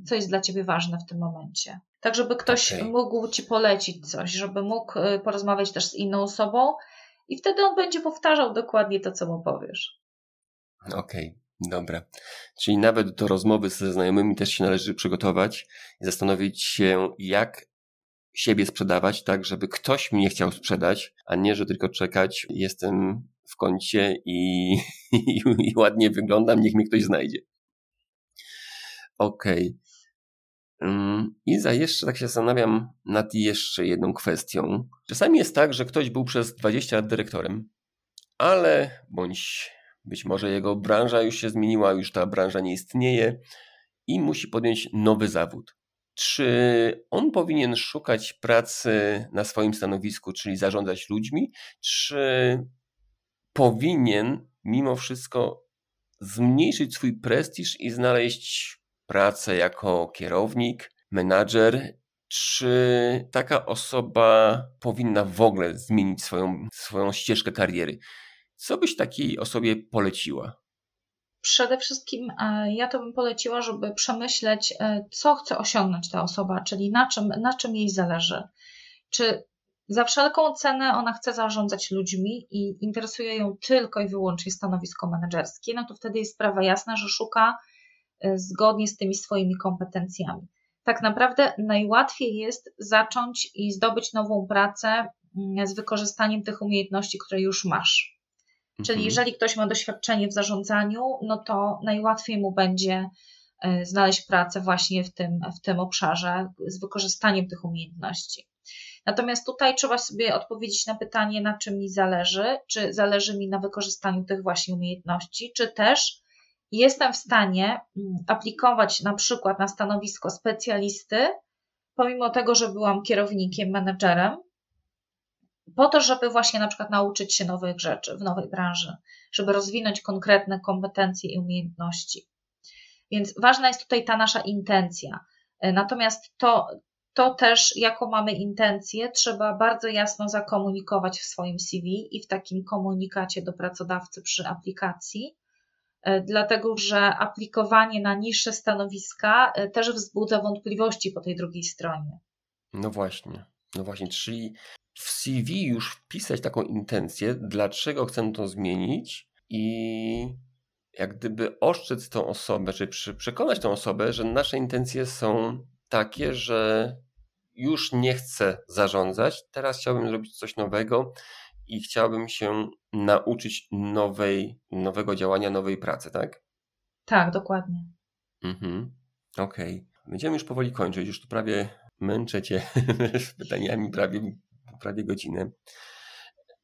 co jest dla ciebie ważne w tym momencie. Tak, żeby ktoś okay. mógł ci polecić coś, żeby mógł y, porozmawiać też z inną osobą i wtedy on będzie powtarzał dokładnie to, co mu powiesz. Okej. Okay. Dobra. Czyli nawet do rozmowy ze znajomymi też się należy przygotować i zastanowić się, jak siebie sprzedawać, tak, żeby ktoś mnie chciał sprzedać, a nie, że tylko czekać, jestem w kącie i, i, i ładnie wyglądam, niech mnie ktoś znajdzie. Okej. Okay. Mm, I za jeszcze tak się zastanawiam nad jeszcze jedną kwestią. Czasami jest tak, że ktoś był przez 20 lat dyrektorem, ale bądź być może jego branża już się zmieniła, już ta branża nie istnieje i musi podjąć nowy zawód. Czy on powinien szukać pracy na swoim stanowisku, czyli zarządzać ludźmi, czy powinien mimo wszystko zmniejszyć swój prestiż i znaleźć pracę jako kierownik, menadżer? Czy taka osoba powinna w ogóle zmienić swoją, swoją ścieżkę kariery? Co byś takiej osobie poleciła? Przede wszystkim e, ja to bym poleciła, żeby przemyśleć, e, co chce osiągnąć ta osoba, czyli na czym, na czym jej zależy. Czy za wszelką cenę ona chce zarządzać ludźmi i interesuje ją tylko i wyłącznie stanowisko menedżerskie, no to wtedy jest sprawa jasna, że szuka e, zgodnie z tymi swoimi kompetencjami. Tak naprawdę najłatwiej jest zacząć i zdobyć nową pracę mm, z wykorzystaniem tych umiejętności, które już masz. Czyli mhm. jeżeli ktoś ma doświadczenie w zarządzaniu, no to najłatwiej mu będzie e, znaleźć pracę właśnie w tym, w tym obszarze z wykorzystaniem tych umiejętności. Natomiast tutaj trzeba sobie odpowiedzieć na pytanie, na czym mi zależy, czy zależy mi na wykorzystaniu tych właśnie umiejętności, czy też jestem w stanie mm, aplikować na przykład na stanowisko specjalisty, pomimo tego, że byłam kierownikiem, menedżerem, po to, żeby właśnie na przykład nauczyć się nowych rzeczy w nowej branży, żeby rozwinąć konkretne kompetencje i umiejętności. Więc ważna jest tutaj ta nasza intencja. Natomiast to, to też, jaką mamy intencję, trzeba bardzo jasno zakomunikować w swoim CV i w takim komunikacie do pracodawcy przy aplikacji, dlatego że aplikowanie na niższe stanowiska też wzbudza wątpliwości po tej drugiej stronie. No właśnie. No właśnie, czyli w CV już wpisać taką intencję, dlaczego chcę to zmienić i jak gdyby oszczędz tą osobę, czy przekonać tą osobę, że nasze intencje są takie, że już nie chcę zarządzać, teraz chciałbym zrobić coś nowego i chciałbym się nauczyć nowej, nowego działania, nowej pracy, tak? Tak, dokładnie. Mhm. Okej. Okay. Będziemy już powoli kończyć, już tu prawie męczę Cię z pytaniami prawie prawie godzinę.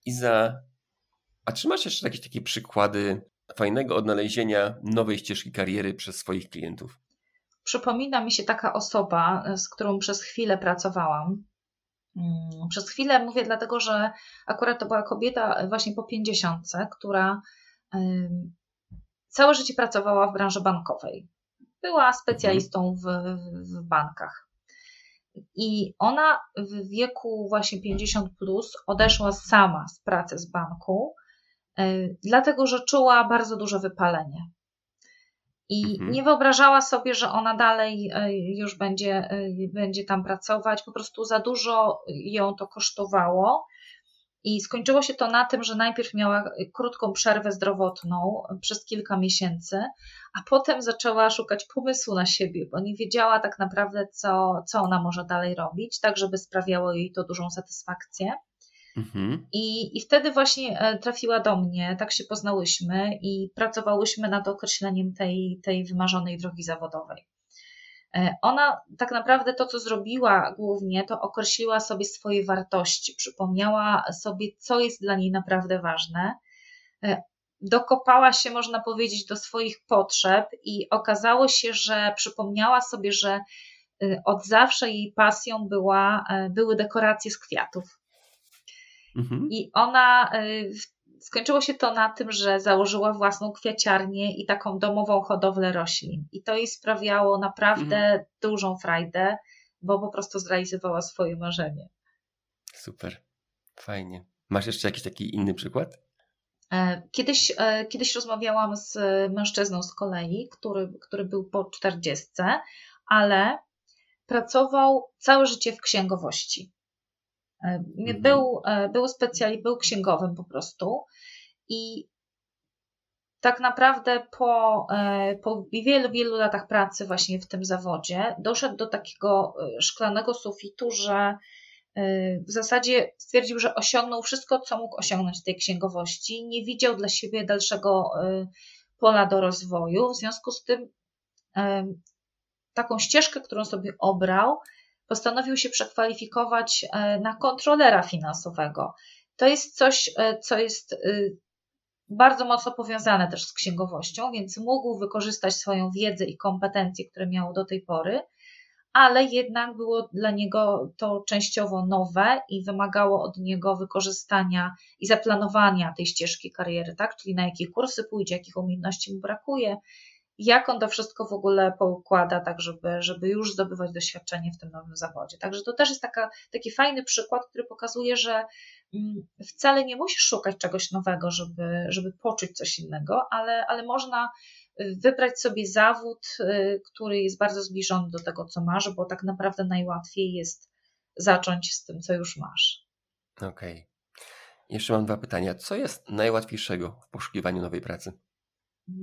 Iza, a czy masz jeszcze jakieś takie przykłady fajnego odnalezienia nowej ścieżki kariery przez swoich klientów? Przypomina mi się taka osoba, z którą przez chwilę pracowałam. Mm, przez chwilę mówię dlatego, że akurat to była kobieta właśnie po pięćdziesiątce, która całe życie pracowała w branży bankowej. Była specjalistą w, w bankach. I ona w wieku właśnie 50 plus odeszła sama z pracy z banku dlatego że czuła bardzo duże wypalenie. I mhm. nie wyobrażała sobie, że ona dalej już będzie, będzie tam pracować. Po prostu za dużo ją to kosztowało. I skończyło się to na tym, że najpierw miała krótką przerwę zdrowotną przez kilka miesięcy, a potem zaczęła szukać pomysłu na siebie, bo nie wiedziała tak naprawdę, co, co ona może dalej robić, tak żeby sprawiało jej to dużą satysfakcję. Mhm. I, I wtedy właśnie e, trafiła do mnie, tak się poznałyśmy i pracowałyśmy nad określeniem tej, tej wymarzonej drogi zawodowej. E, ona tak naprawdę to, co zrobiła głównie, to określiła sobie swoje wartości, przypomniała sobie, co jest dla niej naprawdę ważne. E, dokopała się, można powiedzieć, do swoich potrzeb i okazało się, że przypomniała sobie, że e, od zawsze jej pasją była, były dekoracje z kwiatów. Mhm. I ona skończyło się to na tym, że założyła własną kwiaciarnię i taką domową hodowlę roślin. I to jej sprawiało naprawdę mhm. dużą frajdę, bo po prostu zrealizowała swoje marzenie. Super, fajnie. Masz jeszcze jakiś taki inny przykład? E, kiedyś, e, kiedyś rozmawiałam z mężczyzną z kolei, który, który był po czterdziestce, ale pracował całe życie w księgowości. E, mhm. Był, e, był specjali, był księgowym po prostu i tak naprawdę po, e, po wielu, wielu latach pracy właśnie w tym zawodzie doszedł do takiego szklanego sufitu, że w zasadzie stwierdził, że osiągnął wszystko, co mógł osiągnąć w tej księgowości. Nie widział dla siebie dalszego pola do rozwoju. W związku z tym taką ścieżkę, którą sobie obrał, postanowił się przekwalifikować e, na kontrolera finansowego. To jest coś, e, co jest e, bardzo mocno powiązane też z księgowością, więc mógł wykorzystać swoją wiedzę i kompetencje, które miał do tej pory, ale jednak było dla niego to częściowo nowe i wymagało od niego wykorzystania i zaplanowania tej ścieżki kariery, tak? Czyli na jakie kursy pójdzie, jakich umiejętności mu brakuje, jak on to wszystko w ogóle poukłada, tak żeby, żeby już zdobywać doświadczenie w tym nowym zawodzie. Także to też jest taka, taki fajny przykład, który pokazuje, że mm, wcale nie musisz szukać czegoś nowego, żeby, żeby poczuć coś innego, ale, ale można y, wybrać sobie zawód, y, który jest bardzo zbliżony do tego, co masz, bo tak naprawdę najłatwiej jest zacząć z tym, co już masz. Okej. Okay. Jeszcze mam dwa pytania. Co jest najłatwiejszego w poszukiwaniu nowej pracy?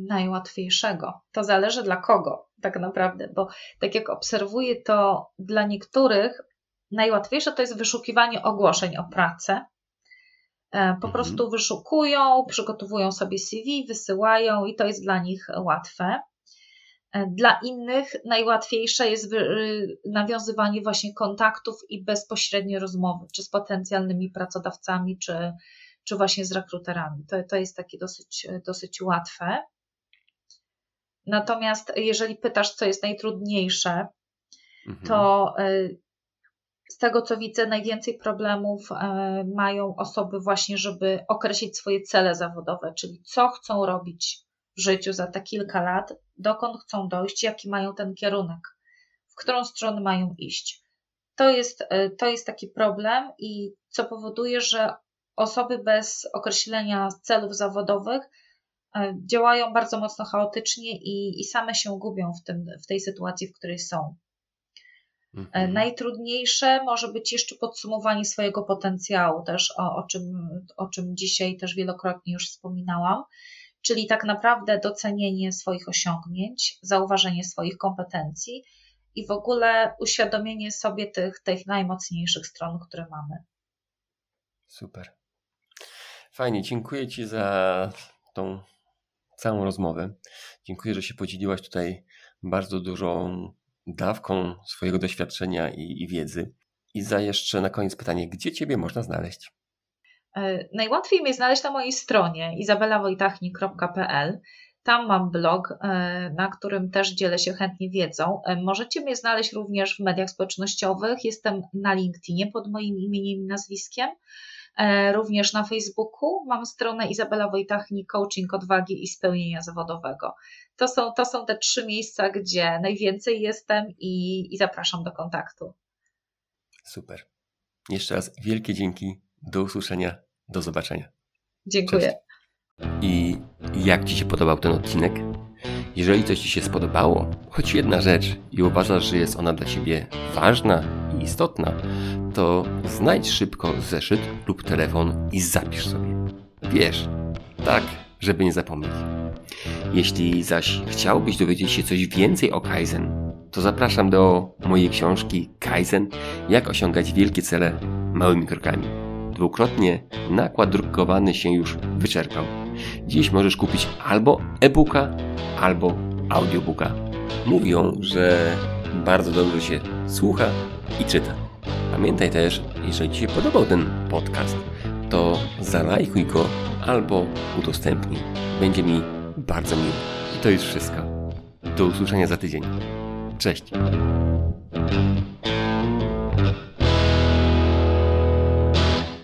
Najłatwiejszego. To zależy dla kogo, tak naprawdę, bo tak jak obserwuję, to dla niektórych najłatwiejsze to jest wyszukiwanie ogłoszeń o pracę. E, po mhm. prostu wyszukują, przygotowują sobie CV, wysyłają i to jest dla nich łatwe. E, dla innych najłatwiejsze jest y, nawiązywanie właśnie kontaktów i bezpośrednie rozmowy, czy z potencjalnymi pracodawcami, czy, czy właśnie z rekruterami. To, to jest takie dosyć, dosyć łatwe. Natomiast jeżeli pytasz, co jest najtrudniejsze, mhm. to y, z tego co widzę, najwięcej problemów y, mają osoby właśnie, żeby określić swoje cele zawodowe, czyli co chcą robić w życiu za te kilka lat, dokąd chcą dojść, jaki mają ten kierunek, w którą stronę mają iść. To jest, y, to jest taki problem i co powoduje, że osoby bez określenia celów zawodowych E, działają bardzo mocno chaotycznie i, i same się gubią w, tym, w tej sytuacji, w której są. E, mhm. Najtrudniejsze może być jeszcze podsumowanie swojego potencjału, też o, o, czym, o czym dzisiaj też wielokrotnie już wspominałam, czyli tak naprawdę docenienie swoich osiągnięć, zauważenie swoich kompetencji i w ogóle uświadomienie sobie tych, tych najmocniejszych stron, które mamy. Super. Fajnie, dziękuję Ci za tą całą rozmowę. Dziękuję, że się podzieliłaś tutaj bardzo dużą dawką swojego doświadczenia i, i wiedzy. I za jeszcze na koniec pytanie, gdzie Ciebie można znaleźć? E, najłatwiej mnie znaleźć na mojej stronie izabelawojtachnik.pl. Tam mam blog, e, na którym też dzielę się chętnie wiedzą. E, możecie mnie znaleźć również w mediach społecznościowych. Jestem na LinkedInie pod moim imieniem i nazwiskiem. E, również na Facebooku mam stronę Izabela Wojtachnik Coaching Odwagi i Spełnienia Zawodowego. To są, to są te trzy miejsca, gdzie najwięcej jestem i, i zapraszam do kontaktu. Super. Jeszcze raz wielkie dzięki. Do usłyszenia. Do zobaczenia. Dziękuję. Cześć. I jak Ci się podobał ten odcinek? Jeżeli coś Ci się spodobało, choć jedna rzecz i uważasz, że jest ona dla Ciebie ważna i istotna, to znajdź szybko zeszyt lub telefon i zapisz sobie. Wiesz, tak, żeby nie zapomnieć. Jeśli zaś chciałbyś dowiedzieć się coś więcej o Kaizen, to zapraszam do mojej książki Kaizen Jak osiągać wielkie cele małymi krokami. Dwukrotnie nakład drukowany się już wyczerpał. Dziś możesz kupić albo e-booka, albo audiobooka. Mówią, że bardzo dobrze się słucha i czyta. Pamiętaj też, jeżeli Ci się podobał ten podcast, to zalajkuj go albo udostępnij. Będzie mi bardzo miło. I to już wszystko. Do usłyszenia za tydzień. Cześć.